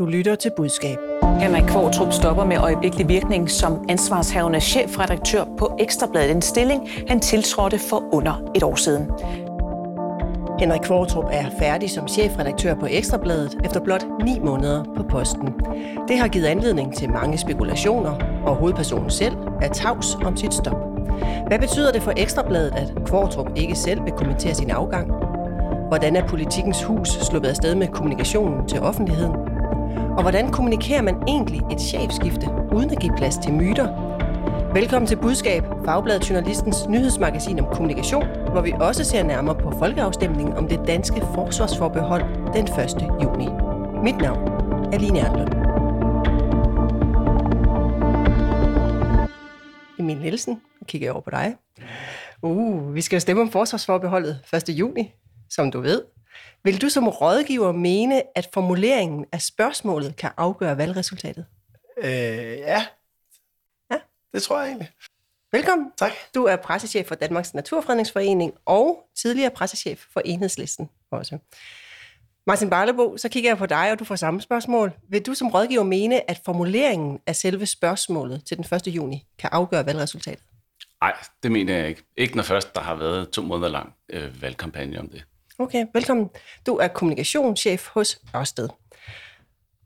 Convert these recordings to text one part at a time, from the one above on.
Du lytter til budskab. Henrik Kvartrup stopper med øjeblikkelig virkning som ansvarshavende chefredaktør på Ekstrabladet. En stilling, han tiltrådte for under et år siden. Henrik Kvartrup er færdig som chefredaktør på Ekstrabladet efter blot 9 måneder på posten. Det har givet anledning til mange spekulationer, og hovedpersonen selv er tavs om sit stop. Hvad betyder det for Ekstrabladet, at Kvartrup ikke selv vil kommentere sin afgang? Hvordan er politikens hus sluppet afsted med kommunikationen til offentligheden? Og hvordan kommunikerer man egentlig et chefskifte, uden at give plads til myter? Velkommen til Budskab, Fagbladet Journalistens nyhedsmagasin om kommunikation, hvor vi også ser nærmere på folkeafstemningen om det danske forsvarsforbehold den 1. juni. Mit navn er Line Erlund. Emil Nielsen, kigger jeg over på dig. Uh, vi skal jo stemme om forsvarsforbeholdet 1. juni, som du ved. Vil du som rådgiver mene, at formuleringen af spørgsmålet kan afgøre valgresultatet? Øh, ja. Ja. Det tror jeg egentlig. Velkommen. Tak. Du er pressechef for Danmarks Naturfredningsforening og tidligere pressechef for Enhedslisten også. Martin Barlebo, så kigger jeg på dig, og du får samme spørgsmål. Vil du som rådgiver mene, at formuleringen af selve spørgsmålet til den 1. juni kan afgøre valgresultatet? Nej, det mener jeg ikke. Ikke når først der har været to måneder lang øh, valgkampagne om det. Okay, velkommen. Du er kommunikationschef hos Ørsted.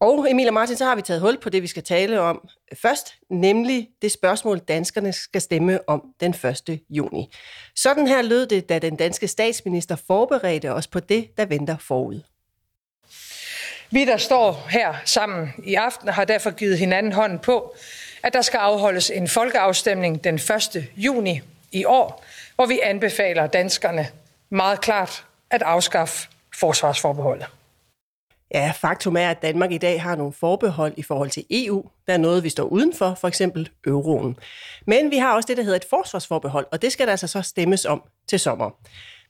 Og Emil og Martin, så har vi taget hul på det, vi skal tale om først, nemlig det spørgsmål, danskerne skal stemme om den 1. juni. Sådan her lød det, da den danske statsminister forberedte os på det, der venter forud. Vi, der står her sammen i aften, har derfor givet hinanden hånden på, at der skal afholdes en folkeafstemning den 1. juni i år, hvor vi anbefaler danskerne meget klart at afskaffe forsvarsforbeholdet. Ja, faktum er, at Danmark i dag har nogle forbehold i forhold til EU. Der er noget, vi står udenfor, for eksempel euroen. Men vi har også det, der hedder et forsvarsforbehold, og det skal der altså så stemmes om til sommer.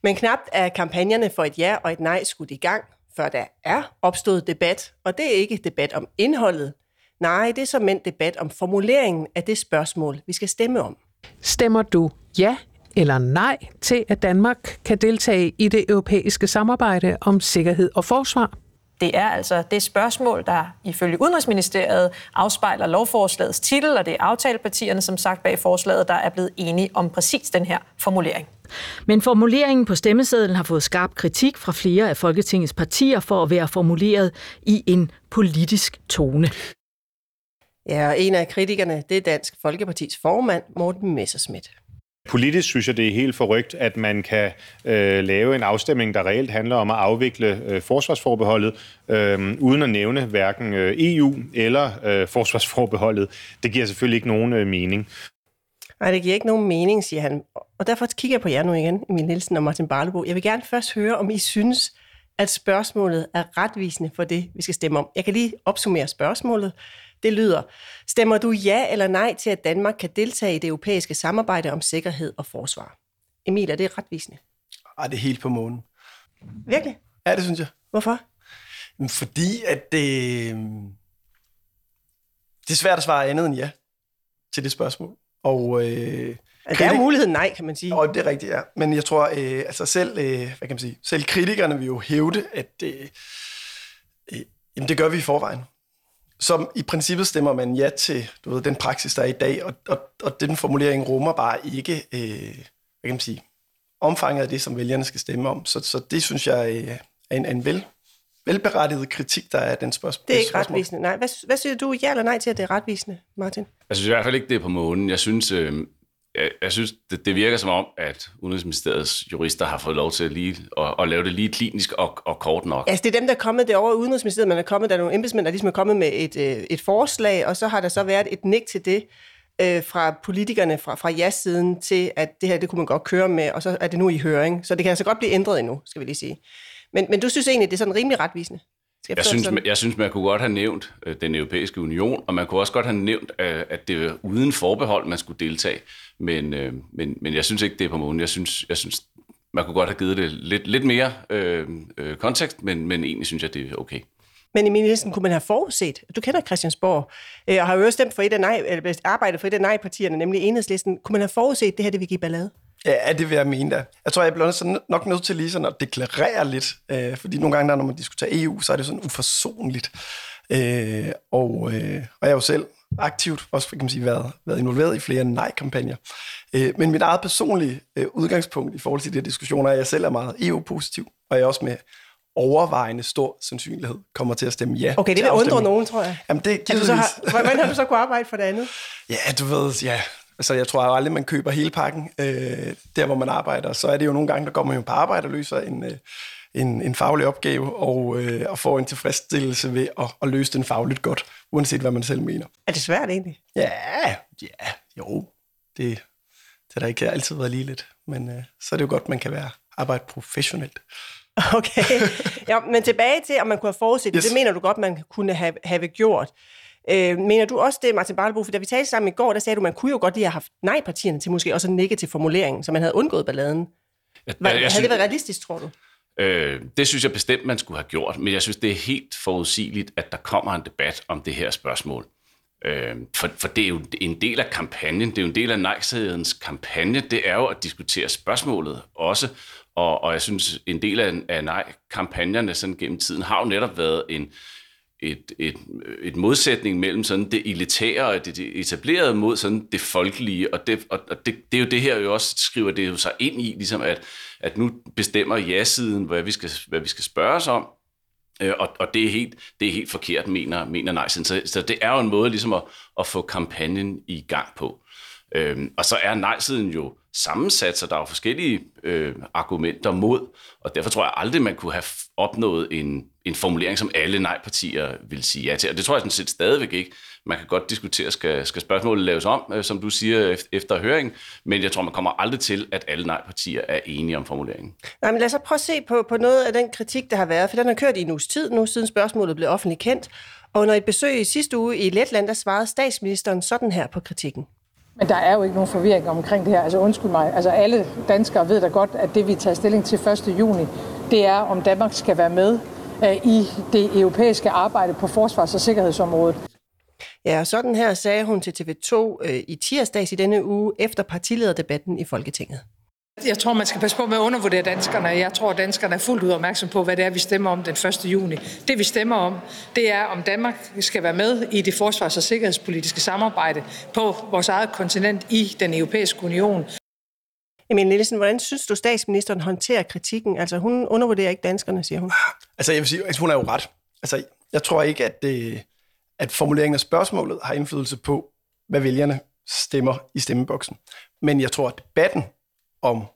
Men knapt er kampagnerne for et ja og et nej skudt i gang, før der er opstået debat, og det er ikke debat om indholdet. Nej, det er som en debat om formuleringen af det spørgsmål, vi skal stemme om. Stemmer du ja eller nej til, at Danmark kan deltage i det europæiske samarbejde om sikkerhed og forsvar? Det er altså det spørgsmål, der ifølge Udenrigsministeriet afspejler lovforslagets titel, og det er aftalepartierne, som sagt bag forslaget, der er blevet enige om præcis den her formulering. Men formuleringen på stemmesedlen har fået skarp kritik fra flere af Folketingets partier for at være formuleret i en politisk tone. Ja, og en af kritikerne, det er Dansk Folkepartis formand, Morten Messerschmidt. Politisk synes jeg, det er helt forrygt, at man kan øh, lave en afstemning, der reelt handler om at afvikle øh, forsvarsforbeholdet, øh, uden at nævne hverken øh, EU eller øh, forsvarsforbeholdet. Det giver selvfølgelig ikke nogen øh, mening. Nej, det giver ikke nogen mening, siger han. Og derfor kigger jeg på jer nu igen, Emil Nielsen og Martin Barlebo. Jeg vil gerne først høre, om I synes, at spørgsmålet er retvisende for det, vi skal stemme om. Jeg kan lige opsummere spørgsmålet. Det lyder, stemmer du ja eller nej til, at Danmark kan deltage i det europæiske samarbejde om sikkerhed og forsvar? Emil, er det retvisende? Ej, det er helt på månen. Virkelig? Ja, det synes jeg. Hvorfor? Fordi at det, det er svært at svare andet end ja til det spørgsmål. Og, øh, Altså, der er muligheden nej, kan man sige. Og det er rigtigt, ja. Men jeg tror, øh, altså selv, øh, hvad kan man sige, selv kritikerne vil jo hævde, at øh, øh, jamen det gør vi i forvejen. Som i princippet stemmer man ja til du ved, den praksis, der er i dag, og, og, og den formulering rummer bare ikke, øh, hvad kan man sige, omfanget af det, som vælgerne skal stemme om. Så, så det synes jeg øh, er en, en vel, velberettiget kritik, der er den spørgsmål. Det er ikke retvisende. Nej. Hvad, hvad siger du, ja eller nej til, at det er retvisende, Martin? Jeg synes i hvert fald ikke, det er på månen. Jeg synes, øh, jeg, jeg synes det, det virker som om, at Udenrigsministeriets jurister har fået lov til lige at, at lave det lige klinisk og, og kort nok. Altså, det er dem, der er kommet derovre i Udenrigsministeriet. Man er kommet, der er nogle embedsmænd, der ligesom er kommet med et, øh, et forslag, og så har der så været et nik til det øh, fra politikerne fra, fra ja-siden til, at det her, det kunne man godt køre med, og så er det nu i høring. Så det kan altså godt blive ændret endnu, skal vi lige sige. Men, men du synes egentlig, det er sådan rimelig retvisende? Skal Jeg synes, jeg synes, man kunne godt have nævnt øh, den europæiske union, og man kunne også godt have nævnt, øh, at det var uden forbehold, man skulle deltage. Men, øh, men, men jeg synes ikke, det er på månen. Jeg synes, jeg synes man kunne godt have givet det lidt, lidt mere øh, øh, kontekst, men, men egentlig synes jeg, det er okay. Men Emil Nielsen, kunne man have forudset, du kender Christiansborg, øh, og har jo også stemt for et af nej, eller arbejdet for et af nej-partierne, nemlig enhedslisten. Kunne man have forudset, det her det vil give ballade? Ja, det vil jeg mene da. Jeg tror, jeg bliver så nok nødt til lige sådan at deklarere lidt, øh, fordi nogle gange, der, når man diskuterer EU, så er det sådan uforsonligt. Øh, og, øh, og jeg har jo selv aktivt også kan man sige, været, været involveret i flere nej-kampagner. Øh, men mit eget personlige øh, udgangspunkt i forhold til de her diskussioner er, at jeg selv er meget EU-positiv, og jeg er også med overvejende stor sandsynlighed kommer til at stemme ja. Okay, det vil undre nogen, tror jeg. Jamen, det er du så har, hvordan har du så kunnet arbejde for det andet? Ja, du ved, ja. Altså, jeg tror aldrig, man køber hele pakken øh, der, hvor man arbejder. Så er det jo nogle gange, der går man jo på arbejde og løser en, øh, en, en faglig opgave og, øh, og får en tilfredsstillelse ved at, at løse den fagligt godt, uanset hvad man selv mener. Er det svært egentlig? Ja, ja, jo. Det, det har ikke altid været lige lidt, men øh, så er det jo godt, man kan være arbejde professionelt. Okay. Ja, men tilbage til, om man kunne have forudset yes. det, mener du godt, man kunne have, have gjort. Øh, mener du også det, Martin Barlebo, for da vi talte sammen i går, der sagde du, man kunne jo godt lige have haft nej-partierne til måske også en negativ formulering, så man havde undgået balladen. Jeg, jeg, jeg havde synes, det været realistisk, tror du? Øh, det synes jeg bestemt, man skulle have gjort, men jeg synes, det er helt forudsigeligt, at der kommer en debat om det her spørgsmål. Øh, for, for det er jo en del af kampagnen, det er jo en del af nej kampagne, det er jo at diskutere spørgsmålet også, og, og jeg synes, en del af, af nej-kampagnerne sådan gennem tiden har jo netop været en, et, et, et modsætning mellem sådan det elitære og det etablerede mod sådan det folkelige, og det, og det, det er jo det her jo også, skriver det jo sig ind i, ligesom at, at nu bestemmer ja-siden, hvad vi skal, hvad vi skal spørge os om, øh, og, og det, er helt, det er helt forkert, mener, mener nej-siden. Så, så det er jo en måde ligesom at, at få kampagnen i gang på. Øhm, og så er nej-siden jo sammensat, så der er jo forskellige øh, argumenter mod, og derfor tror jeg aldrig, man kunne have opnået en, en formulering, som alle nej-partier vil sige ja til. Og det tror jeg sådan set stadigvæk ikke. Man kan godt diskutere, skal, skal spørgsmålet laves om, øh, som du siger, efter høring, men jeg tror, man kommer aldrig til, at alle nej-partier er enige om formuleringen. Nej, men lad os så prøve at se på, på noget af den kritik, der har været, for den har kørt i en uges tid nu, siden spørgsmålet blev offentligt kendt. Og under et besøg i sidste uge i Letland, der svarede statsministeren sådan her på kritikken. Men der er jo ikke nogen forvirring omkring det her. Altså undskyld mig, altså alle danskere ved da godt, at det vi tager stilling til 1. juni, det er, om Danmark skal være med øh, i det europæiske arbejde på forsvars- og sikkerhedsområdet. Ja, sådan her sagde hun til TV2 øh, i tirsdags i denne uge efter partilederdebatten i Folketinget. Jeg tror, man skal passe på med at undervurdere danskerne. Jeg tror, at danskerne er fuldt ud opmærksom på, hvad det er, vi stemmer om den 1. juni. Det, vi stemmer om, det er, om Danmark skal være med i det forsvars- og sikkerhedspolitiske samarbejde på vores eget kontinent i den europæiske union. Emil Nielsen, hvordan synes du, statsministeren håndterer kritikken? Altså, hun undervurderer ikke danskerne, siger hun. Altså, jeg vil sige, at altså, hun er jo ret. Altså, jeg tror ikke, at, det, at formuleringen af spørgsmålet har indflydelse på, hvad vælgerne stemmer i stemmeboksen. Men jeg tror, at debatten om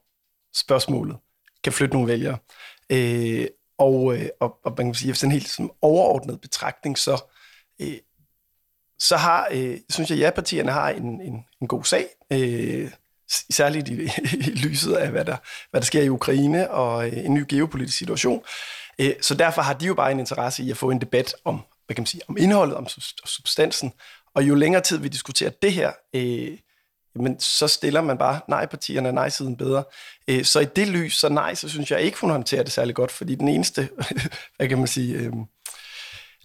spørgsmålet kan flytte nogle vælgere. Øh, og, øh, og, og man kan sige, efter en helt sådan overordnet betragtning, så, øh, så har, øh, synes jeg, at ja-partierne har en, en, en god sag, øh, særligt i, i lyset af, hvad der, hvad der sker i Ukraine og øh, en ny geopolitisk situation. Øh, så derfor har de jo bare en interesse i at få en debat om, hvad kan man sige, om indholdet, om substansen. Og jo længere tid vi diskuterer det her, øh, men så stiller man bare nej-partierne nej-siden bedre. Øh, så i det lys, så nej, så synes jeg ikke, hun håndterer det særlig godt, fordi den eneste, hvad kan man sige, øh,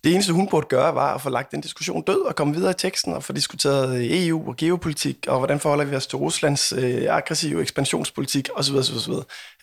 det eneste, hun burde gøre, var at få lagt den diskussion død og komme videre i teksten og få diskuteret EU og geopolitik, og hvordan forholder vi os til Ruslands øh, aggressive ekspansionspolitik osv. osv., osv.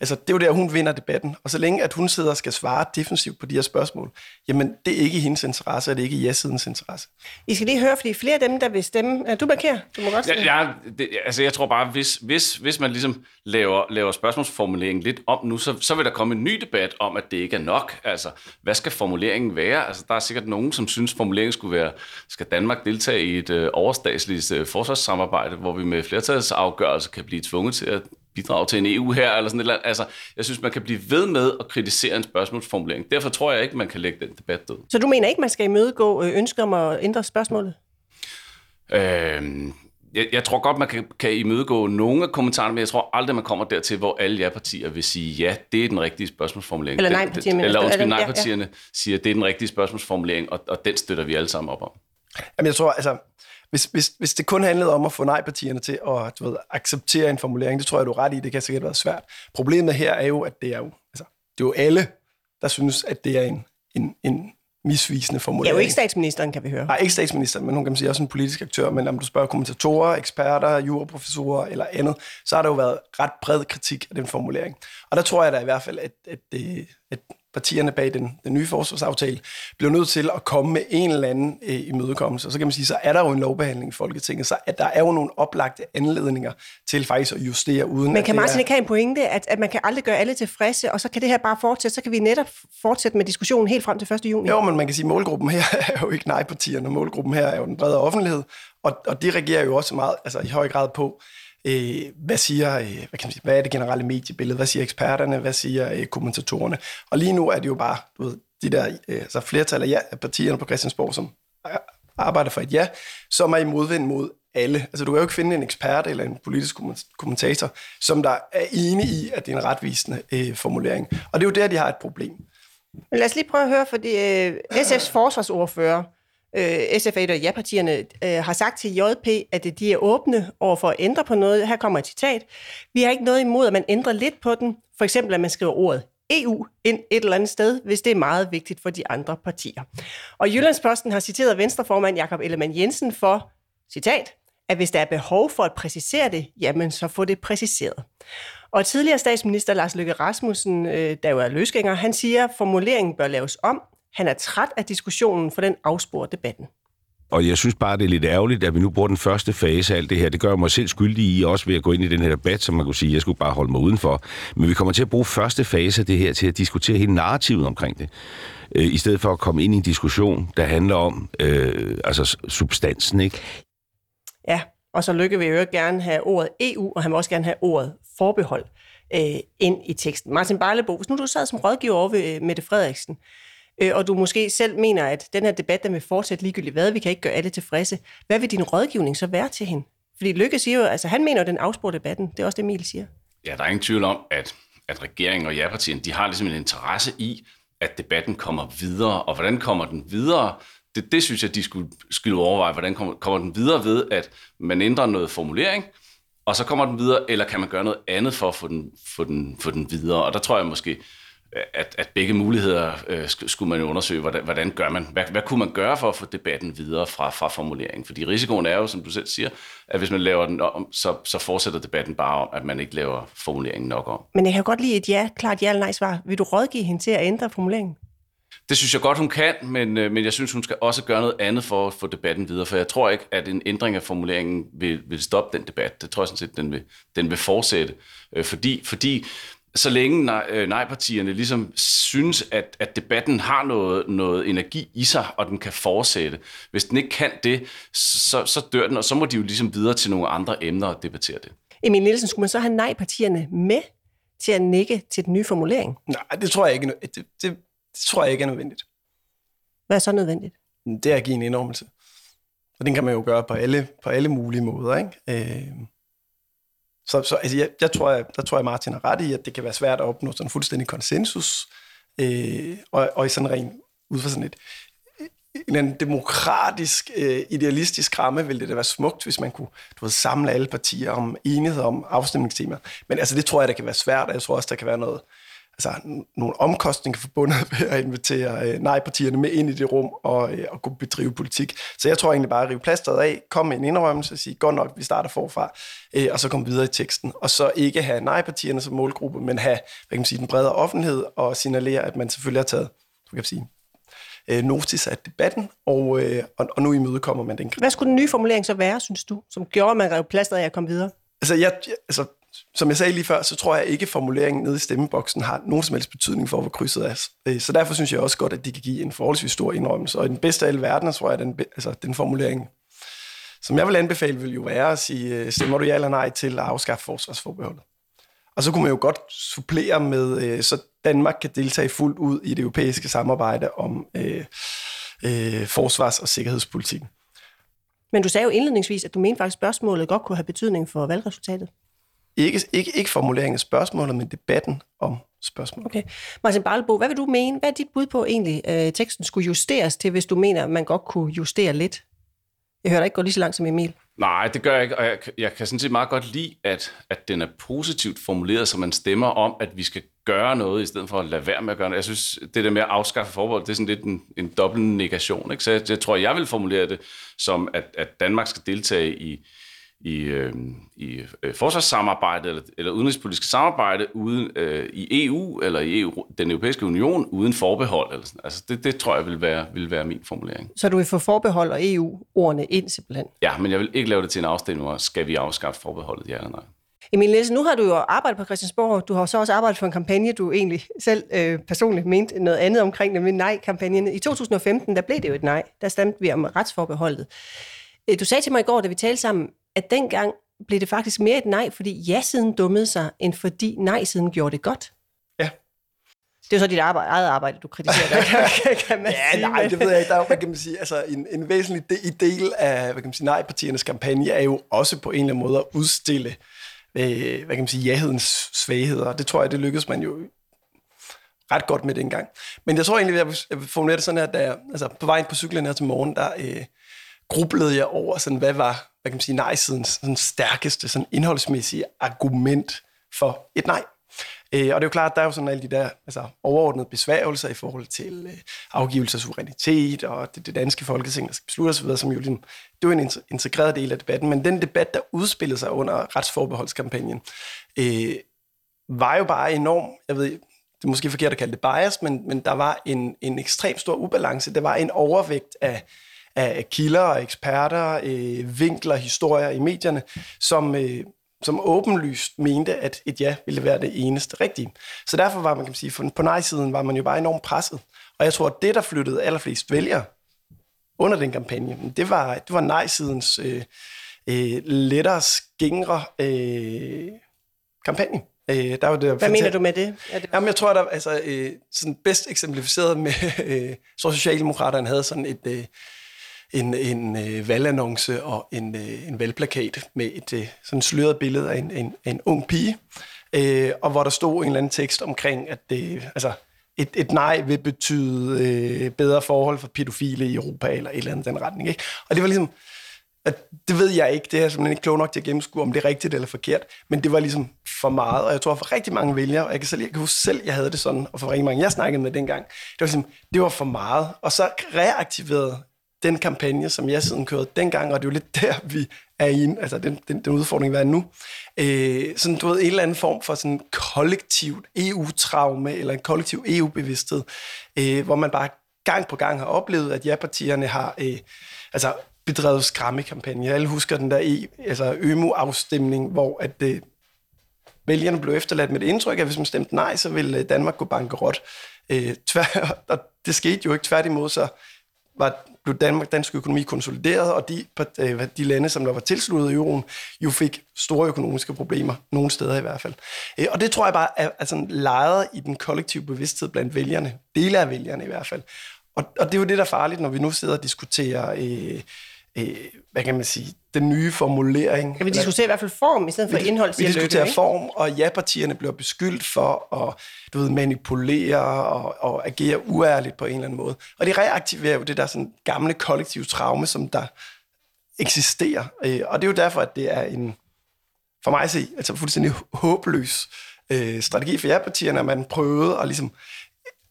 Altså, det er jo der, hun vinder debatten. Og så længe, at hun sidder og skal svare defensivt på de her spørgsmål, jamen, det er ikke i hendes interesse, og det er ikke i ja-sidens interesse. I skal lige høre, fordi flere af dem, der vil stemme... Ja, du markerer, du må godt stemme. Ja, ja det, altså, jeg tror bare, hvis, hvis, hvis man ligesom laver, laver spørgsmålsformuleringen lidt om nu, så, så vil der komme en ny debat om, at det ikke er nok. Altså, hvad skal formuleringen være? Altså, der er sikkert nogen, som synes, formuleringen skulle være, skal Danmark deltage i et øh, overstatsligt øh, forsvarssamarbejde, hvor vi med flertalsafgørelse kan blive tvunget til at bidrage til en EU her, eller sådan et eller andet. Altså, jeg synes, man kan blive ved med at kritisere en spørgsmålsformulering. Derfor tror jeg ikke, man kan lægge den debat død. Så du mener ikke, man skal imødegå øh, ønsker om at ændre spørgsmålet? Øh, jeg, jeg tror godt, man kan, kan imødegå nogle af kommentarerne, men jeg tror aldrig, man kommer dertil, hvor alle ja-partier vil sige, ja, det er den rigtige spørgsmålsformulering. Eller nej-partierne. Eller undskyld, nej-partierne ja, ja. siger, det er den rigtige spørgsmålsformulering, og, og den støtter vi alle sammen op om. Jamen, jeg tror, altså, hvis, hvis, hvis det kun handlede om at få nej-partierne til at du ved, acceptere en formulering, det tror jeg, du er ret i, det kan sikkert være svært. Problemet her er jo, at det er jo, altså, det er jo alle, der synes, at det er en, en, en misvisende formulering. Er jo ikke statsministeren, kan vi høre. Nej, ikke statsministeren, men hun kan sige også en politisk aktør. Men om du spørger kommentatorer, eksperter, juraprofessorer eller andet, så har der jo været ret bred kritik af den formulering. Og der tror jeg da i hvert fald, at, at, det, at partierne bag den, den nye forsvarsaftale blev nødt til at komme med en eller anden øh, imødekommelse. Og så kan man sige, så er der jo en lovbehandling i Folketinget, så at der er jo nogle oplagte anledninger til faktisk at justere uden Men kan Martin er... ikke have en pointe, at, at man kan aldrig gøre alle tilfredse, og så kan det her bare fortsætte, så kan vi netop fortsætte med diskussionen helt frem til 1. juni? Jo, men man kan sige, at målgruppen her er jo ikke nej-partierne, målgruppen her er jo den brede offentlighed, og, og de reagerer jo også meget, altså i høj grad på, øh, hvad siger, øh, hvad, kan man sige, hvad er det generelle mediebillede, hvad siger eksperterne, hvad siger øh, kommentatorerne, og lige nu er det jo bare, du ved, de der øh, altså flertal af ja, partierne på Christiansborg, som øh, arbejder for et ja, som er i modvind mod alle. Altså, du kan jo ikke finde en ekspert eller en politisk kommentator, som der er enig i, at det er en retvisende øh, formulering. Og det er jo der, de har et problem. Men lad os lige prøve at høre, fordi øh, SF's forsvarsordfører, øh, SF og ja-partierne, øh, har sagt til JP, at øh, de er åbne over for at ændre på noget. Her kommer et citat. Vi har ikke noget imod, at man ændrer lidt på den. For eksempel, at man skriver ordet EU ind et eller andet sted, hvis det er meget vigtigt for de andre partier. Og Jyllandsposten har citeret Venstreformand Jakob Ellemann Jensen for, citat, at hvis der er behov for at præcisere det, jamen så få det præciseret. Og tidligere statsminister Lars Løkke Rasmussen, øh, der jo er løsgænger, han siger, at formuleringen bør laves om. Han er træt af diskussionen, for den afsporer debatten. Og jeg synes bare, det er lidt ærgerligt, at vi nu bruger den første fase af alt det her. Det gør mig selv skyldig i, også ved at gå ind i den her debat, som man kunne sige, jeg skulle bare holde mig udenfor. Men vi kommer til at bruge første fase af det her til at diskutere hele narrativet omkring det. Øh, I stedet for at komme ind i en diskussion, der handler om øh, altså substansen, ikke? Ja, og så Lykke vil jo gerne have ordet EU, og han vil også gerne have ordet forbehold øh, ind i teksten. Martin Barlebo, hvis nu du sad som rådgiver over ved øh, Mette Frederiksen, øh, øh, og du måske selv mener, at den her debat, der vil fortsætte ligegyldigt hvad, vi kan ikke gøre alle tilfredse, hvad vil din rådgivning så være til hende? Fordi Lykke siger jo, altså han mener jo, den afsporer debatten. Det er også det, Emil siger. Ja, der er ingen tvivl om, at, at regeringen og ja-partierne, de har ligesom en interesse i, at debatten kommer videre. Og hvordan kommer den videre? Det, det synes jeg, de skulle, skulle overveje. Hvordan kommer, kommer den videre ved, at man ændrer noget formulering, og så kommer den videre, eller kan man gøre noget andet for at få den, få den, få den videre? Og der tror jeg måske, at, at begge muligheder øh, skulle man jo undersøge, hvordan, hvordan gør man, hvad, hvad kunne man gøre for at få debatten videre fra, fra formuleringen? Fordi risikoen er jo, som du selv siger, at hvis man laver den om, så, så fortsætter debatten bare om, at man ikke laver formuleringen nok om. Men jeg kan godt lide et ja, klart ja eller nej svar. Vil du rådgive hende til at ændre formuleringen? Det synes jeg godt, hun kan, men, øh, men jeg synes, hun skal også gøre noget andet for at få debatten videre, for jeg tror ikke, at en ændring af formuleringen vil, vil stoppe den debat. Det tror jeg sådan set, den vil, den vil fortsætte, øh, fordi, fordi så længe nej, øh, nej-partierne ligesom synes, at, at debatten har noget, noget energi i sig, og den kan fortsætte. Hvis den ikke kan det, så, så dør den, og så må de jo ligesom videre til nogle andre emner og debattere det. Emil Nielsen, skulle man så have nej-partierne med til at nikke til den nye formulering? Nej, det tror jeg ikke. Det, det, det tror jeg ikke er nødvendigt. Hvad er så nødvendigt? Det er at give en indrømmelse. Og den kan man jo gøre på alle, på alle mulige måder. Ikke? Øh, så, så altså, jeg, jeg tror, jeg, der tror jeg, Martin har ret i, at det kan være svært at opnå sådan en fuldstændig konsensus, øh, og, og i sådan ren, ud fra sådan et, en anden demokratisk, øh, idealistisk ramme, ville det da være smukt, hvis man kunne du ved, samle alle partier om enighed om afstemningstemaer. Men altså, det tror jeg, der kan være svært, og jeg tror også, der kan være noget, altså, nogle omkostninger forbundet ved at invitere øh, nej-partierne med ind i det rum og, øh, og kunne bedrive politik. Så jeg tror egentlig bare at rive plasteret af, komme med en indrømmelse og sige, godt nok, vi starter forfra, øh, og så komme videre i teksten. Og så ikke have nej-partierne som målgruppe, men have hvad kan man sige, den bredere offentlighed og signalere, at man selvfølgelig har taget kan man sige, øh, notis af debatten, og, øh, og, og nu imødekommer man den. Hvad skulle den nye formulering så være, synes du, som gjorde, at man rev plasteret af at komme videre? Altså, jeg, altså, som jeg sagde lige før, så tror jeg ikke, at formuleringen nede i stemmeboksen har nogen som helst betydning for, hvor krydset er. Øh, så derfor synes jeg også godt, at de kan give en forholdsvis stor indrømmelse. Og i den bedste af alle verdener, tror jeg, at den, altså, den formulering, som jeg vil anbefale, vil jo være at sige, øh, stemmer du ja eller nej til at afskaffe forsvarsforbeholdet? Og så kunne man jo godt supplere med, øh, så Danmark kan deltage fuldt ud i det europæiske samarbejde om øh, øh, forsvars- og sikkerhedspolitikken. Men du sagde jo indledningsvis, at du mente faktisk, at spørgsmålet godt kunne have betydning for valgresultatet. Ikke, ikke, ikke formuleringen af spørgsmålet, men debatten om spørgsmålet. Okay. Martin Barlebo, hvad vil du mene? Hvad er dit bud på egentlig, øh, teksten skulle justeres til, hvis du mener, at man godt kunne justere lidt? Jeg hører dig ikke gå lige så langt som Emil. Nej, det gør jeg ikke, og jeg, jeg kan sådan set meget godt lide, at, at den er positivt formuleret, så man stemmer om, at vi skal gøre noget, i stedet for at lade være med at gøre noget. Jeg synes, det der med at afskaffe forbehold, det er sådan lidt en, en dobbelt negation. Ikke? Så jeg, jeg tror, jeg vil formulere det som, at, at Danmark skal deltage i, i, øh, i øh, forsvarssamarbejde eller, eller udenrigspolitisk samarbejde uden øh, i EU eller i EU, den europæiske union uden forbehold. Eller sådan. Altså det, det tror jeg vil være, vil være min formulering. Så du vil få forbehold og EU-ordene ind simpelthen? Ja, men jeg vil ikke lave det til en afstemning, hvor skal vi afskaffe forbeholdet, ja eller nej. Emil Nielsen, nu har du jo arbejdet på Christiansborg. Du har så også arbejdet for en kampagne, du egentlig selv øh, personligt mente noget andet omkring, nemlig nej-kampagnen. I 2015, der blev det jo et nej. Der stemte vi om retsforbeholdet. Øh, du sagde til mig i går, da vi talte sammen, at dengang blev det faktisk mere et nej, fordi ja-siden dummede sig, end fordi nej-siden gjorde det godt. Ja. Det er jo så dit arbejde, eget arbejde, du kritiserer, der, kan, kan man Ja, sige. nej, det ved jeg ikke. Der er jo, hvad kan man sige, altså en, en væsentlig del, del af, hvad kan man sige, nej-partiernes kampagne er jo også på en eller anden måde at udstille, øh, hvad kan man sige, jahedens svagheder. Det tror jeg, det lykkedes man jo ret godt med dengang. Men jeg tror egentlig, jeg vil, jeg vil formulere det sådan her, da jeg, altså på vejen på cyklen her til morgen, der øh, grublede jeg over, sådan, hvad var, hvad kan man sige, nej-sidens sådan stærkeste, sådan indholdsmæssige argument for et nej. Øh, og det er jo klart, at der er jo sådan alle de der altså, overordnede besværgelser i forhold til øh, afgivelse af suverænitet og det, det danske folketing, der skal beslutte osv., som jo ligesom, det er en integreret del af debatten. Men den debat, der udspillede sig under retsforbeholdskampagnen, øh, var jo bare enorm, jeg ved, det er måske forkert at kalde det bias, men, men der var en, en ekstrem stor ubalance. Der var en overvægt af, af kilder og eksperter, øh, vinkler, historier i medierne, som, øh, som åbenlyst mente, at et ja ville være det eneste rigtige. Så derfor var man, kan man sige, for- på nej-siden var man jo bare enormt presset. Og jeg tror, at det, der flyttede allerflest vælgere under den kampagne, det var, det var nej-sidens øh, øh, lettere skingre øh, kampagne. Øh, der var det Hvad mener du med det? Er det Jamen, jeg tror, der altså, øh, sådan bedst eksemplificeret med, øh, så Socialdemokraterne havde sådan et, øh, en, en øh, valgannonce og en, øh, en valgplakat med et øh, sådan sløret billede af en, en, en ung pige, øh, og hvor der stod en eller anden tekst omkring, at det, altså, et, et nej vil betyde øh, bedre forhold for pædofile i Europa, eller et eller andet den retning. Ikke? Og det var ligesom, at det ved jeg ikke, det er jeg simpelthen ikke klog nok til at gennemskue, om det er rigtigt eller forkert, men det var ligesom for meget, og jeg tror for rigtig mange vælgere, og jeg kan, selv, jeg kan huske selv, jeg havde det sådan, og for rigtig mange, jeg snakkede med dengang, det var ligesom, det var for meget, og så reaktiverede den kampagne, som jeg siden kørte dengang, og det er jo lidt der, vi er i, altså den, den, den udfordring, vi er nu, øh, sådan, du ved, en eller anden form for sådan kollektivt EU-traume, eller en kollektiv EU-bevidsthed, øh, hvor man bare gang på gang har oplevet, at ja-partierne har øh, altså, bedrevet skræmmekampagne. Alle husker den der e, altså ømu-afstemning, hvor at, øh, vælgerne blev efterladt med det indtryk, at hvis man stemte nej, så ville øh, Danmark gå bankerot. Øh, tvær, og det skete jo ikke tværtimod, så var, blev Danmark, dansk økonomi konsolideret, og de, øh, de lande, som der var tilsluttet euroen, jo fik store økonomiske problemer, nogle steder i hvert fald. Øh, og det tror jeg bare er, er sådan lejet i den kollektive bevidsthed blandt vælgerne, dele af vælgerne i hvert fald. Og, og det er jo det, der er farligt, når vi nu sidder og diskuterer, øh, øh, hvad kan man sige, den nye formulering. Kan vi Eller- diskutere i hvert fald form, i stedet for indhold, vi siger Lykke, diskuterer ikke? form, og ja-partierne bliver beskyldt for at du ved, manipulere og, og agere uærligt på en eller anden måde. Og det reaktiverer jo det der sådan gamle kollektive traume, som der eksisterer. Øh, Og det er jo derfor, at det er en, for mig at se, altså fuldstændig håbløs øh, strategi for ja-partierne, at man prøvede at ligesom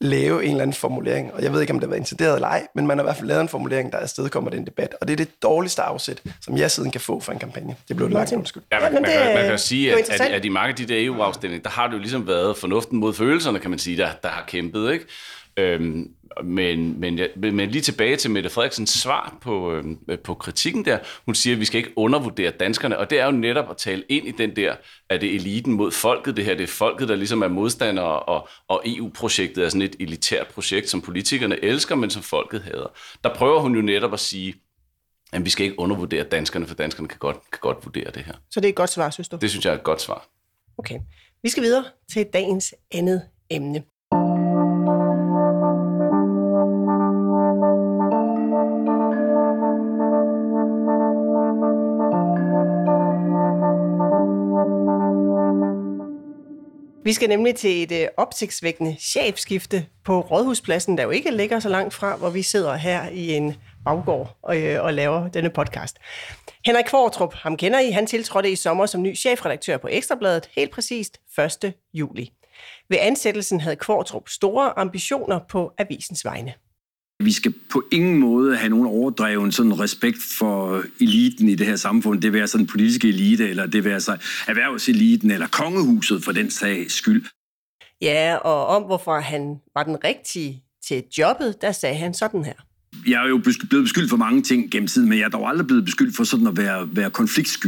lave en eller anden formulering, og jeg ved ikke, om det har været intenderet eller ej, men man har i hvert fald lavet en formulering, der afstedkommer den debat, og det er det dårligste afsæt, som jeg siden kan få for en kampagne. Det blev langt undskyld. Ja, man, man, det kan, man kan jo sige, at, at, at i mange af de der EU-afstemninger, der har det jo ligesom været fornuften mod følelserne, kan man sige, der, der har kæmpet, ikke? Øhm, men, men, men lige tilbage til Mette Frederiksens svar på, øhm, på kritikken der. Hun siger, at vi skal ikke undervurdere danskerne, og det er jo netop at tale ind i den der, at det er eliten mod folket, det her, det er folket, der ligesom er modstandere, og, og EU-projektet er sådan et elitært projekt, som politikerne elsker, men som folket hader. Der prøver hun jo netop at sige, at vi skal ikke undervurdere danskerne, for danskerne kan godt, kan godt vurdere det her. Så det er et godt svar, synes du? Det synes jeg er et godt svar. Okay. Vi skal videre til dagens andet emne. Vi skal nemlig til et øh, opsigtsvækkende chefskifte på Rådhuspladsen, der jo ikke ligger så langt fra, hvor vi sidder her i en baggård og, øh, og laver denne podcast. Henrik Kvartrup, ham kender I, han tiltrådte i sommer som ny chefredaktør på Ekstrabladet, helt præcist 1. juli. Ved ansættelsen havde Kvartrup store ambitioner på avisens vegne. Vi skal på ingen måde have nogen overdreven sådan respekt for eliten i det her samfund. Det vil være sådan politiske elite, eller det vil være sig erhvervseliten, eller kongehuset for den sags skyld. Ja, og om hvorfor han var den rigtige til jobbet, der sagde han sådan her. Jeg er jo blevet beskyldt for mange ting gennem tiden, men jeg er dog aldrig blevet beskyldt for sådan at være, være konfliktsky,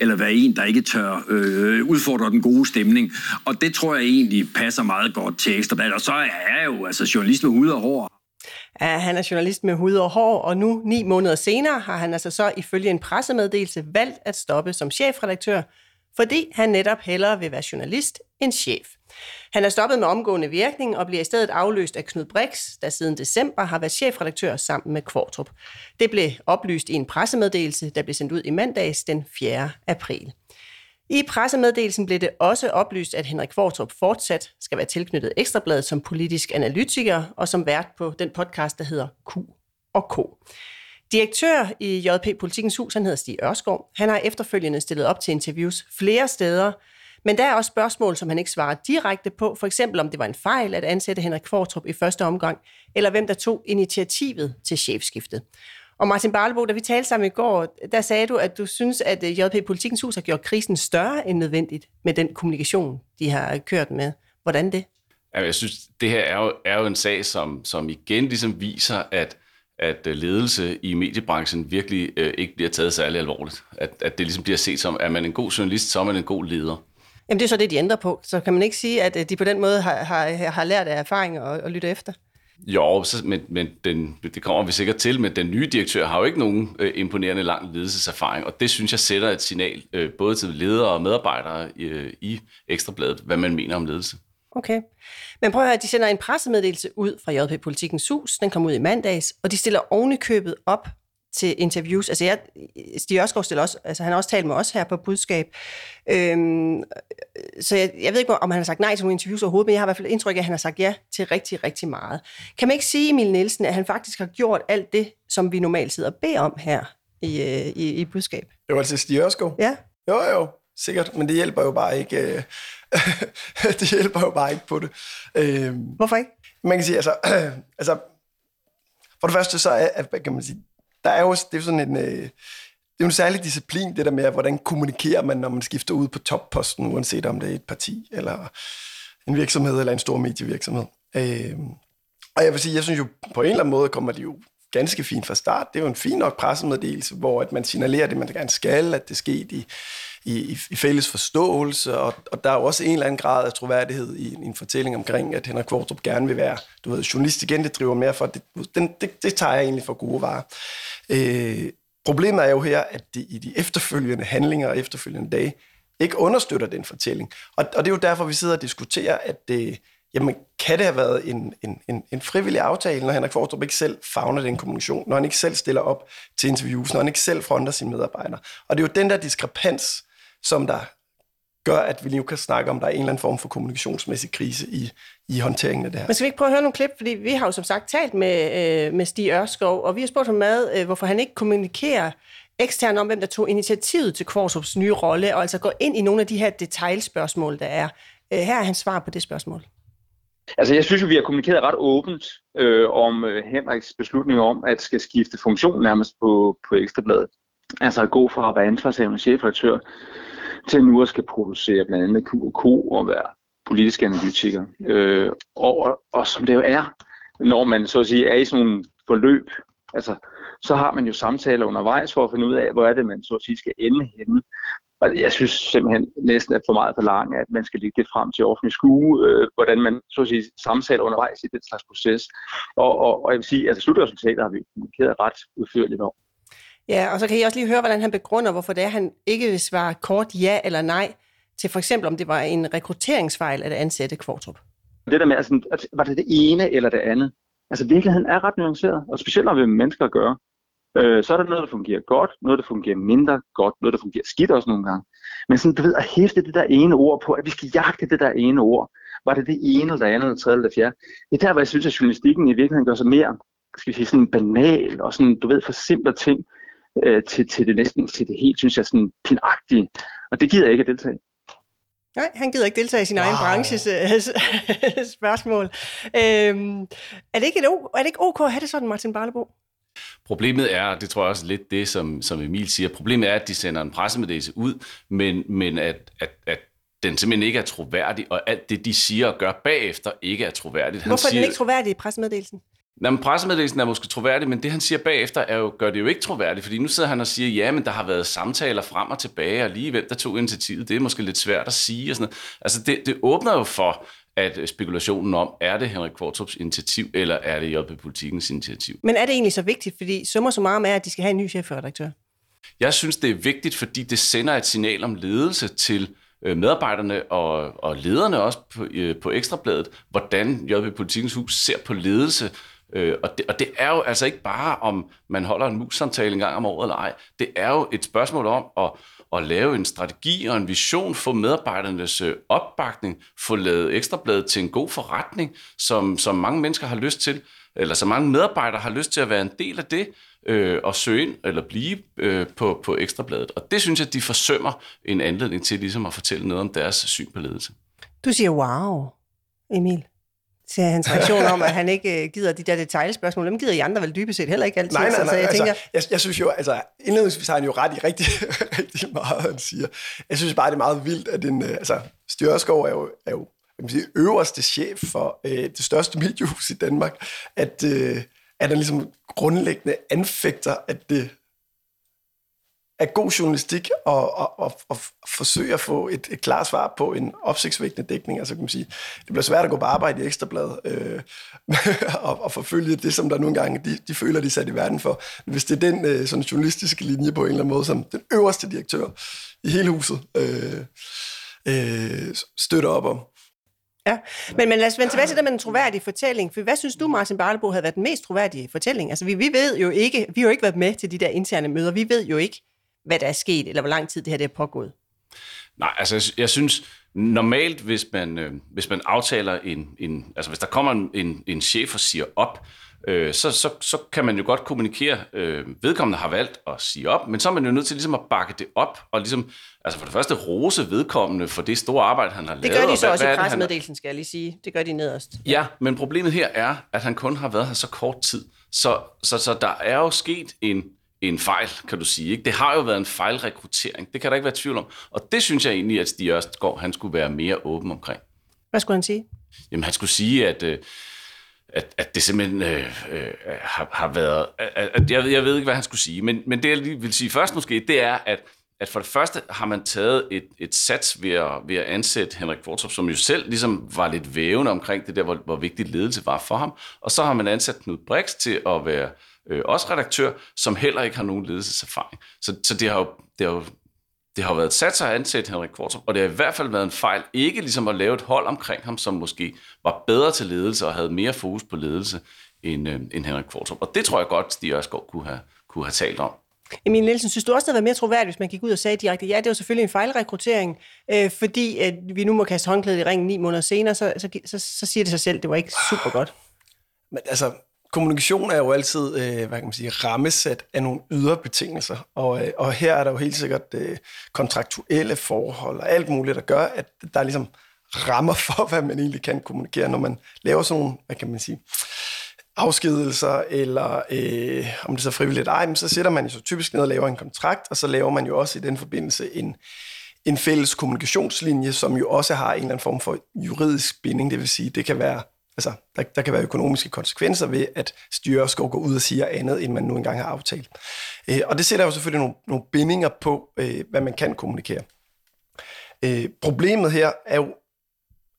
eller være en, der ikke tør øh, udfordre den gode stemning. Og det tror jeg egentlig passer meget godt til Ekstrabladet. Og så er jeg jo altså journalist med hud og hår. Han er journalist med hud og hår, og nu, ni måneder senere, har han altså så ifølge en pressemeddelelse valgt at stoppe som chefredaktør, fordi han netop hellere vil være journalist end chef. Han er stoppet med omgående virkning og bliver i stedet afløst af Knud Brix, der siden december har været chefredaktør sammen med Kvartrup. Det blev oplyst i en pressemeddelelse, der blev sendt ud i mandags den 4. april. I pressemeddelelsen blev det også oplyst, at Henrik Kvartrup fortsat skal være tilknyttet Ekstrabladet som politisk analytiker og som vært på den podcast, der hedder Q og K. Direktør i JP Politikens Hus, han hedder Stig Ørskov. Han har efterfølgende stillet op til interviews flere steder, men der er også spørgsmål, som han ikke svarer direkte på, for eksempel om det var en fejl at ansætte Henrik Kvartrup i første omgang, eller hvem der tog initiativet til chefskiftet. Og Martin Barlebo, da vi talte sammen i går, der sagde du, at du synes, at øh, JP Politikens Hus har gjort krisen større end nødvendigt med den kommunikation, de har kørt med. Hvordan det? Jeg synes, det her er jo, er jo en sag, som, som igen ligesom viser, at at øh, ledelse i mediebranchen virkelig øh, ikke bliver taget særlig alvorligt. At, at det ligesom bliver set som, at man en god journalist, så er man en god leder. Jamen det er så det, de ændrer på. Så kan man ikke sige, at øh, de på den måde har, har, har lært af erfaring og, og lytte efter? Jo, så, men, men den, det kommer vi sikkert til, men den nye direktør har jo ikke nogen øh, imponerende lang ledelseserfaring, og det synes jeg sætter et signal øh, både til ledere og medarbejdere øh, i Ekstrabladet, hvad man mener om ledelse. Okay. Men prøv at høre, de sender en pressemeddelelse ud fra JP Politikens Hus. Den kom ud i mandags, og de stiller ovenikøbet op til interviews. Altså, jeg, Stig Ørskov stiller også, altså, han har også talt med os her på budskab. Øhm, så jeg, jeg ved ikke, om han har sagt nej til nogle interviews overhovedet, men jeg har i hvert fald indtryk af, at han har sagt ja til rigtig, rigtig meget. Kan man ikke sige, Emil Nielsen, at han faktisk har gjort alt det, som vi normalt sidder og beder om her i, øh, i, i budskab? Jo, altså Stig Ørskov? Ja. Jo, jo, sikkert, men det hjælper jo bare ikke, øh, det hjælper jo bare ikke på det. Øh, Hvorfor ikke? Man kan sige, altså, altså for det første så er, kan man sige, der er jo, det er sådan en, øh, det er jo en særlig disciplin, det der med, hvordan kommunikerer man, når man skifter ud på topposten, uanset om det er et parti, eller en virksomhed, eller en stor medievirksomhed. Øh, og jeg vil sige, jeg synes jo, på en eller anden måde kommer de jo ganske fint fra start. Det er jo en fin nok pressemeddelelse, hvor at man signalerer det, man gerne skal, at det sker i, i, i fælles forståelse, og, og der er jo også en eller anden grad af troværdighed i, i en fortælling omkring, at Henrik Kvartrup gerne vil være du ved, journalist igen, det driver mere for, det, den, det, det tager jeg egentlig for gode varer. Øh, problemet er jo her, at det i de efterfølgende handlinger og efterfølgende dage ikke understøtter den fortælling. Og, og det er jo derfor, vi sidder og diskuterer, at det, jamen, kan det have været en, en, en, en frivillig aftale, når Henrik Kvartrup ikke selv fagner den kommunikation, når han ikke selv stiller op til interviews, når han ikke selv fronter sine medarbejdere. Og det er jo den der diskrepans, som der gør, at vi nu kan snakke om, at der er en eller anden form for kommunikationsmæssig krise i, i håndteringen af det her. Men skal vi ikke prøve at høre nogle klip? Fordi vi har jo som sagt talt med, øh, med Stig Ørskov, og vi har spurgt ham med, øh, hvorfor han ikke kommunikerer eksternt om, hvem der tog initiativet til Kvartrups nye rolle, og altså går ind i nogle af de her detaljspørgsmål, der er. Øh, her er hans svar på det spørgsmål. Altså, jeg synes jo, vi har kommunikeret ret åbent øh, om øh, Henriks beslutning om, at skal skifte funktion nærmest på, på Ekstrabladet. Altså at gå fra at være ansvarshavende chefredaktør til nu at skal producere blandt andet Q&K og være politisk analytiker. Øh, og, og, og som det jo er, når man så at sige er i sådan nogle forløb, altså, så har man jo samtaler undervejs for at finde ud af, hvor er det, man så at sige skal ende henne. Og jeg synes simpelthen næsten er for meget for langt, at man skal ligge det frem til offentlig skue, øh, hvordan man så at sige samtaler undervejs i den slags proces. Og, og, og jeg vil sige, at altså, slutresultatet har vi kommunikeret ret udførligt om. Ja, og så kan I også lige høre, hvordan han begrunder, hvorfor det er, han ikke vil svare kort ja eller nej til for eksempel, om det var en rekrutteringsfejl at ansætte Kvartrup. Det der med, altså, var det det ene eller det andet? Altså virkeligheden er ret nuanceret, og specielt når vi har med mennesker at gøre. Øh, så er der noget, der fungerer godt, noget, der fungerer mindre godt, noget, der fungerer skidt også nogle gange. Men sådan, du ved, at hæfte det der ene ord på, at vi skal jagte det der ene ord. Var det det ene, eller det andet, eller tredje, eller fjerde? Det er der, hvor jeg synes, at journalistikken i virkeligheden gør sig mere, skal vi sige, sådan banal, og sådan, du ved, for simple ting, øh, til, til det næsten til det helt, synes jeg, sådan pinagtige. Og det gider jeg ikke at deltage Nej, han gider ikke deltage i sin wow. egen branches uh, spørgsmål. Øhm, er, det ikke et, er det ikke ok at have det sådan, Martin Barlebo? Problemet er, og det tror jeg også lidt det, som, som Emil siger, problemet er, at de sender en pressemeddelelse ud, men, men at, at, at den simpelthen ikke er troværdig, og alt det, de siger og gør bagefter, ikke er troværdigt. Han Hvorfor er den ikke troværdig i pressemeddelelsen? Jamen, pressemeddelelsen er måske troværdig, men det, han siger bagefter, er jo, gør det jo ikke troværdigt, fordi nu sidder han og siger, ja, men der har været samtaler frem og tilbage, og lige hvem der tog initiativet, det er måske lidt svært at sige. Og sådan noget. Altså, det, det åbner jo for, at spekulationen om, er det Henrik Kvartrups initiativ, eller er det JP Politikens initiativ? Men er det egentlig så vigtigt, fordi summer så meget med, at de skal have en ny chefredaktør? Jeg synes, det er vigtigt, fordi det sender et signal om ledelse til øh, medarbejderne og, og lederne også på, øh, på Ekstrabladet, hvordan JP Politikens Hus ser på ledelse, Øh, og, det, og det er jo altså ikke bare, om man holder en mus-samtale en gang om året eller ej. Det er jo et spørgsmål om at, at lave en strategi og en vision, få medarbejdernes øh, opbakning, få lavet ekstrabladet til en god forretning, som, som mange mennesker har lyst til, eller så mange medarbejdere har lyst til at være en del af det, øh, og søge ind eller blive øh, på, på ekstrabladet. Og det synes jeg, de forsømmer en anledning til ligesom at fortælle noget om deres syn på ledelse. Du siger wow, Emil til hans reaktion om, at han ikke øh, gider de der detaljespørgsmål. Dem gider I andre vel dybest set heller ikke altid. Nej, nej, nej. Så jeg, altså, tænker... jeg, jeg synes jo, altså indledningsvis har han jo ret i rigtig, rigtig meget, han siger. Jeg synes bare, det er meget vildt, at en, øh, altså, Stjørskov er jo, er jo kan sige, øverste chef for øh, det største mediehus i Danmark, at, øh, at han ligesom grundlæggende anfægter, at det er god journalistik og, og, og, at forsøge at få et, et klart svar på en opsigtsvækkende dækning. Altså kan man sige, det bliver svært at gå på arbejde i Ekstrabladet øh, og, og forfølge det, som der nogle gange de, de føler, de er sat i verden for. Hvis det er den øh, sådan journalistiske linje på en eller anden måde, som den øverste direktør i hele huset øh, øh, støtter op om. Ja, men, men lad os vende tilbage til det med den troværdige fortælling. For hvad synes du, Martin Barlebo, havde været den mest troværdige fortælling? Altså, vi, vi ved jo ikke, vi har jo ikke været med til de der interne møder. Vi ved jo ikke, hvad der er sket, eller hvor lang tid det her det er pågået? Nej, altså jeg synes normalt, hvis man, øh, hvis man aftaler en, en, altså hvis der kommer en, en, en chef og siger op, øh, så, så, så kan man jo godt kommunikere, øh, vedkommende har valgt at sige op, men så er man jo nødt til ligesom at bakke det op, og ligesom, altså for det første rose vedkommende for det store arbejde, han har det lavet. Det gør de så hvad, også hvad i pressemeddelelsen, skal jeg lige sige. Det gør de nederst. Ja. ja, men problemet her er, at han kun har været her så kort tid, så, så, så der er jo sket en en fejl, kan du sige. Ikke? Det har jo været en fejlrekruttering. Det kan der ikke være tvivl om. Og det synes jeg egentlig, at Stig Ørstgaard, han skulle være mere åben omkring. Hvad skulle han sige? Jamen, han skulle sige, at, øh, at, at det simpelthen øh, øh, har, har været... At, at, jeg, jeg ved ikke, hvad han skulle sige, men, men det, jeg lige vil sige først måske, det er, at at for det første har man taget et, et sats ved at, ved at ansætte Henrik Kvartrup, som jo selv ligesom var lidt vævende omkring det der, hvor, hvor vigtigt ledelse var for ham. Og så har man ansat Knud Brix til at være øh, også redaktør, som heller ikke har nogen ledelseserfaring. Så, så det har jo, det har jo det har været sat sig at ansætte Henrik Kvartrup, og det har i hvert fald været en fejl, ikke ligesom at lave et hold omkring ham, som måske var bedre til ledelse og havde mere fokus på ledelse end, øh, end Henrik Kvartrup. Og det tror jeg godt, Stig Ørskov kunne have, kunne have talt om. Emil Nielsen, synes du også, det havde været mere troværdigt, hvis man gik ud og sagde direkte, ja, det var selvfølgelig en fejlrekruttering, øh, fordi at vi nu må kaste håndklædet i ringen ni måneder senere, så, så, så, så siger det sig selv, det var ikke super godt. Men altså, kommunikation er jo altid, øh, hvad kan man sige, rammesat af nogle ydre betingelser, og, øh, og her er der jo helt sikkert øh, kontraktuelle forhold og alt muligt, der gør, at der er ligesom rammer for, hvad man egentlig kan kommunikere, når man laver sådan nogle, hvad kan man sige, afskedelser, eller øh, om det så frivilligt. Ej, men så sætter man jo så typisk ned og laver en kontrakt, og så laver man jo også i den forbindelse en, en fælles kommunikationslinje, som jo også har en eller anden form for juridisk binding, det vil sige, det kan være altså, der, der kan være økonomiske konsekvenser ved, at styre skal gå ud og sige andet, end man nu engang har aftalt. Øh, og det sætter jo selvfølgelig nogle, nogle bindinger på, øh, hvad man kan kommunikere. Øh, problemet her er jo,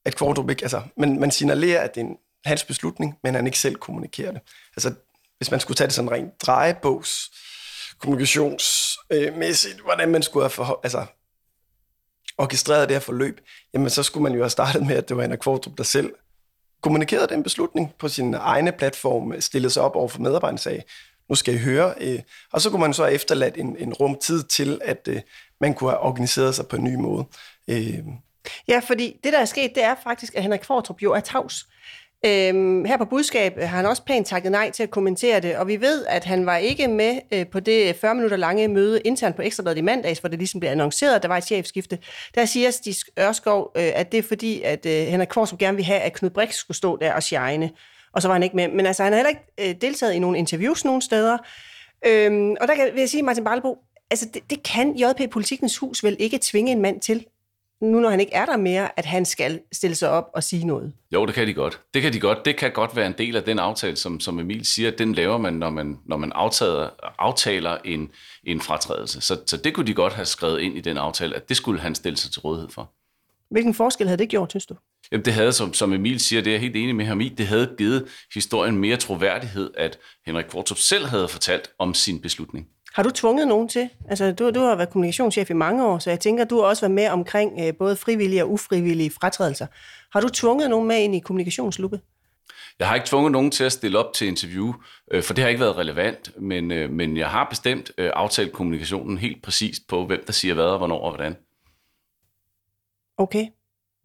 at Kvartrup ikke, altså, man, man signalerer, at det er en, hans beslutning, men han ikke selv kommunikerer det. Altså, hvis man skulle tage det sådan rent drejebogs, kommunikationsmæssigt, hvordan man skulle have forhold, altså, orkestreret det her forløb, jamen så skulle man jo have startet med, at det var Anna Kvartrup, der selv kommunikerede den beslutning på sin egne platform, øh, stillede sig op over for medarbejderne og sagde, nu skal I høre. Øh, og så kunne man så efterlade en, en rum tid til, at øh, man kunne have organiseret sig på en ny måde. Øh. Ja, fordi det, der er sket, det er faktisk, at Henrik Kvartrup jo er tavs. Øhm, her på budskab har han også pænt takket nej til at kommentere det, og vi ved, at han var ikke med øh, på det øh, 40 minutter lange møde internt på Ekstrabladet i mandags, hvor det ligesom blev annonceret, at der var et chefskifte. Der siger Stig Ørskov, øh, at det er fordi, at øh, Henrik Kvartrup gerne vil have, at Knud Brix skulle stå der og shine, og så var han ikke med. Men altså, han har heller ikke øh, deltaget i nogle interviews nogen steder. Øhm, og der kan, vil jeg sige, Martin Barlebo, altså det, det kan JP Politikens Hus vel ikke tvinge en mand til nu når han ikke er der mere, at han skal stille sig op og sige noget? Jo, det kan de godt. Det kan de godt. Det kan godt være en del af den aftale, som, som Emil siger, den laver man, når man, når man aftaler, aftaler en, en fratrædelse. Så, så det kunne de godt have skrevet ind i den aftale, at det skulle han stille sig til rådighed for. Hvilken forskel havde det gjort, synes du? Jamen, det havde, som, som Emil siger, det er jeg helt enig med ham i, det havde givet historien mere troværdighed, at Henrik Kvartrup selv havde fortalt om sin beslutning. Har du tvunget nogen til? Altså, du, du har været kommunikationschef i mange år, så jeg tænker, du har også været med omkring øh, både frivillige og ufrivillige fratrædelser. Har du tvunget nogen med ind i kommunikationsluppe? Jeg har ikke tvunget nogen til at stille op til interview, øh, for det har ikke været relevant, men, øh, men jeg har bestemt øh, aftalt kommunikationen helt præcist på, hvem der siger hvad og hvornår og hvordan. Okay.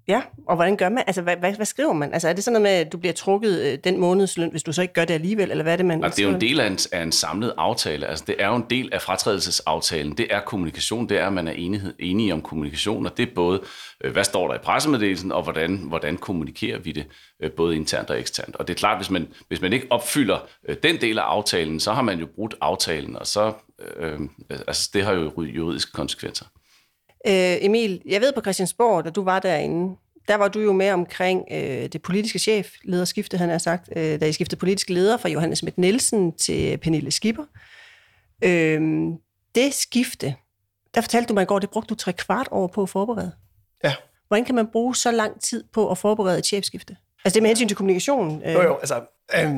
Ja, og hvordan gør man? Altså, hvad, hvad, hvad skriver man? Altså, er det sådan noget med, at du bliver trukket øh, den månedsløn, hvis du så ikke gør det alligevel, eller hvad er det, man Nej, det er jo en del af en, af en samlet aftale. Altså, det er jo en del af fratrædelsesaftalen. Det er kommunikation. Det er, at man er enighed, enige om kommunikation, og det er både, øh, hvad står der i pressemeddelelsen, og hvordan, hvordan kommunikerer vi det, øh, både internt og eksternt. Og det er klart, hvis man, hvis man ikke opfylder øh, den del af aftalen, så har man jo brudt aftalen, og så, øh, altså, det har jo juridiske konsekvenser. Øh, Emil, jeg ved på Christiansborg, da du var derinde, der var du jo med omkring øh, det politiske chef, lederskifte, han har sagt, øh, da I skiftede politisk leder fra Johannes Schmidt Nielsen til Pernille Skipper. Øh, det skifte, der fortalte du mig i går, det brugte du tre kvart år på at forberede. Ja. Hvordan kan man bruge så lang tid på at forberede et chefskifte? Altså det med hensyn til kommunikation. Øh... Jo, jo, altså... Øh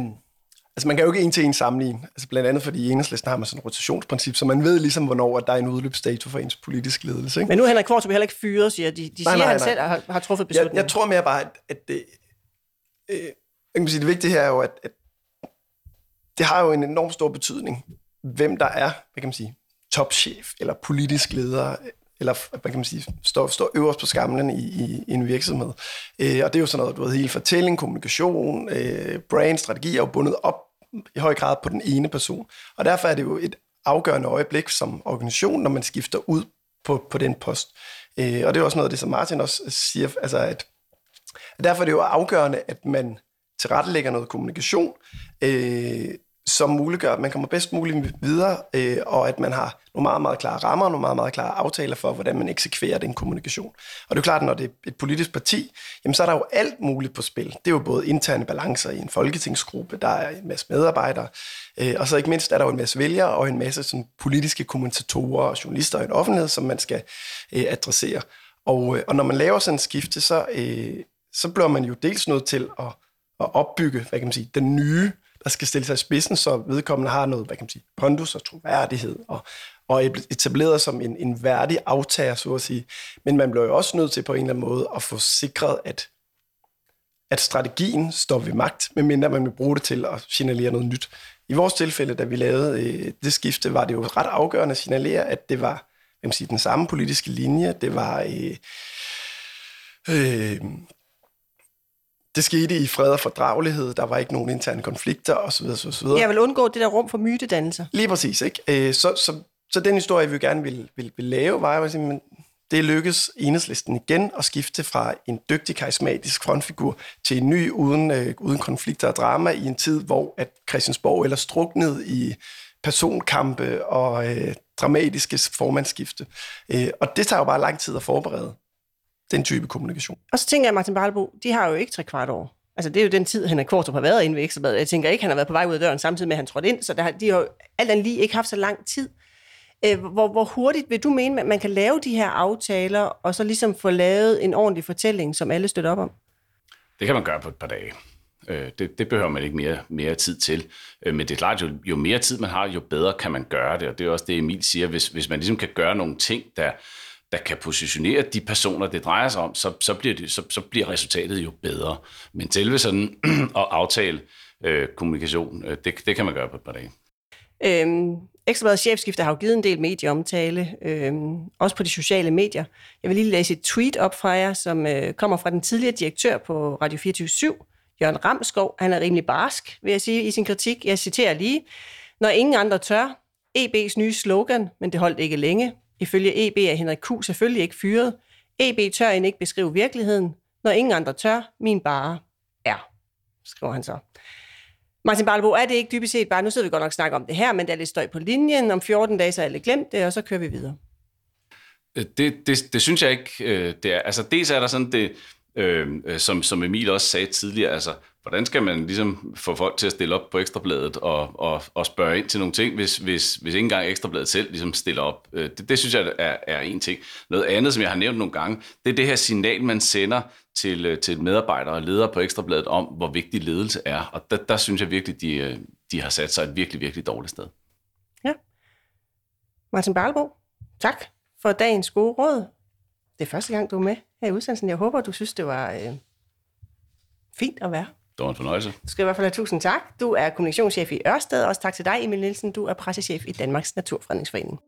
Altså man kan jo ikke en til en sammenligne, altså blandt andet fordi i enhedslisten har man sådan et rotationsprincip, så man ved ligesom, hvornår at der er en udløbsdato for ens politisk ledelse. Ikke? Men nu er Henrik Kvartrup heller ikke fyret, siger de. De nej, siger, nej, han selv har, har truffet beslutningen. Jeg, jeg tror mere bare, at, at det, øh, jeg kan sige, det vigtige her er jo, at, at det har jo en enorm stor betydning, hvem der er, hvad kan man sige, topchef eller politisk leder, eller hvad kan man sige, står, står øverst på skamlen i, i, i en virksomhed. Øh, og det er jo sådan noget, du ved, hele fortælling, kommunikation, øh, brand, strategi er jo bundet op i høj grad på den ene person. Og derfor er det jo et afgørende øjeblik som organisation, når man skifter ud på, på den post. Øh, og det er også noget af det, som Martin også siger, altså at, at derfor er det jo afgørende, at man tilrettelægger noget kommunikation, øh, som muliggør, at man kommer bedst muligt videre, øh, og at man har nogle meget, meget klare rammer, nogle meget, meget klare aftaler for, hvordan man eksekverer den kommunikation. Og det er jo klart, at når det er et politisk parti, jamen så er der jo alt muligt på spil. Det er jo både interne balancer i en folketingsgruppe, der er en masse medarbejdere, øh, og så ikke mindst er der jo en masse vælgere og en masse sådan, politiske kommentatorer og journalister og en offentlighed, som man skal øh, adressere. Og, øh, og når man laver sådan en skifte, så, øh, så bliver man jo dels nødt til at, at opbygge, hvad kan man sige, den nye der skal stille sig i spidsen, så vedkommende har noget, hvad kan man sige, pondus og troværdighed, og, og etableret som en, en værdig aftager, så at sige. Men man bliver jo også nødt til på en eller anden måde at få sikret, at, at strategien står ved magt, medmindre man vil bruge det til at signalere noget nyt. I vores tilfælde, da vi lavede øh, det skifte, var det jo ret afgørende at signalere, at det var hvad man sige, den samme politiske linje, det var øh, øh, det skete i fred og fordragelighed, der var ikke nogen interne konflikter osv. osv. Jeg vil undgå det der rum for mytedannelser. Lige præcis, ikke? Øh, så, så, så den historie, vi gerne vil, vil, vil lave, var jo men det lykkedes enhedslisten igen at skifte fra en dygtig, karismatisk frontfigur til en ny uden, øh, uden konflikter og drama i en tid, hvor at Christiansborg eller struknet i personkampe og øh, dramatiske formandsskifte. Øh, og det tager jo bare lang tid at forberede den type kommunikation. Og så tænker jeg, Martin Barlbo, de har jo ikke tre kvart år. Altså, det er jo den tid, han Kvartrup har været inde ved Ekstrabladet. Jeg tænker ikke, han har været på vej ud af døren, samtidig med, at han trådte ind, så der, de har jo alt andet lige ikke haft så lang tid. Øh, hvor, hvor hurtigt vil du mene, at man kan lave de her aftaler, og så ligesom få lavet en ordentlig fortælling, som alle støtter op om? Det kan man gøre på et par dage. Øh, det, det behøver man ikke mere, mere tid til. Øh, men det er klart, jo, jo mere tid man har, jo bedre kan man gøre det. Og det er også det, Emil siger. Hvis, hvis man ligesom kan gøre nogle ting, der, der kan positionere de personer, det drejer sig om, så, så, bliver, det, så, så bliver resultatet jo bedre. Men selve sådan at aftale øh, kommunikation, øh, det, det kan man gøre på et par dage. Øhm, Ekstrabladets chefskifte har jo givet en del medieomtale, øhm, også på de sociale medier. Jeg vil lige læse et tweet op fra jer, som øh, kommer fra den tidligere direktør på Radio 24 Jørgen Ramskov, han er rimelig barsk, vil jeg sige, i sin kritik. Jeg citerer lige. Når ingen andre tør, EB's nye slogan, men det holdt ikke længe. Ifølge EB er Henrik Q. selvfølgelig ikke fyret. EB tør end ikke beskrive virkeligheden. Når ingen andre tør, min bare er, skriver han så. Martin Barlebo, er det ikke dybest set bare, nu sidder vi godt nok snakke om det her, men der er lidt støj på linjen, om 14 dage så er alle glemt det, og så kører vi videre. Øh, det, det, det synes jeg ikke, øh, det er. Altså dels er der sådan det, øh, øh som, som Emil også sagde tidligere, altså hvordan skal man ligesom få folk til at stille op på Ekstrabladet og, og, og spørge ind til nogle ting, hvis, hvis, hvis ikke engang Ekstrabladet selv ligesom stiller op. Øh, det, det synes jeg er, er en ting. Noget andet, som jeg har nævnt nogle gange, det er det her signal, man sender til, øh, til medarbejdere og ledere på Ekstrabladet om, hvor vigtig ledelse er. Og der, der synes jeg virkelig, de, øh, de har sat sig et virkelig, virkelig dårligt sted. Ja. Martin Barlebo, tak for dagens gode råd. Det er første gang, du er med her i udsendelsen. Jeg håber, du synes, det var øh, fint at være. Det var en fornøjelse. Du skal i hvert fald have tusind tak. Du er kommunikationschef i Ørsted. Også tak til dig, Emil Nielsen. Du er pressechef i Danmarks Naturfredningsforening.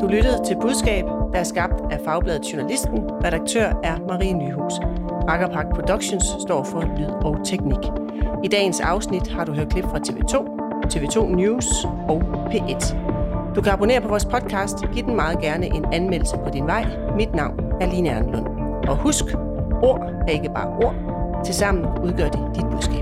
Du lyttede til Budskab, der er skabt af Fagbladet Journalisten. Redaktør er Marie Nyhus. Akkerpark Productions står for lyd og teknik. I dagens afsnit har du hørt klip fra TV2, TV2 News og P1. Du kan abonnere på vores podcast. Giv den meget gerne en anmeldelse på din vej. Mit navn er Line Ernlund. Og husk, ord er ikke bare ord. Tilsammen udgør de dit budskab.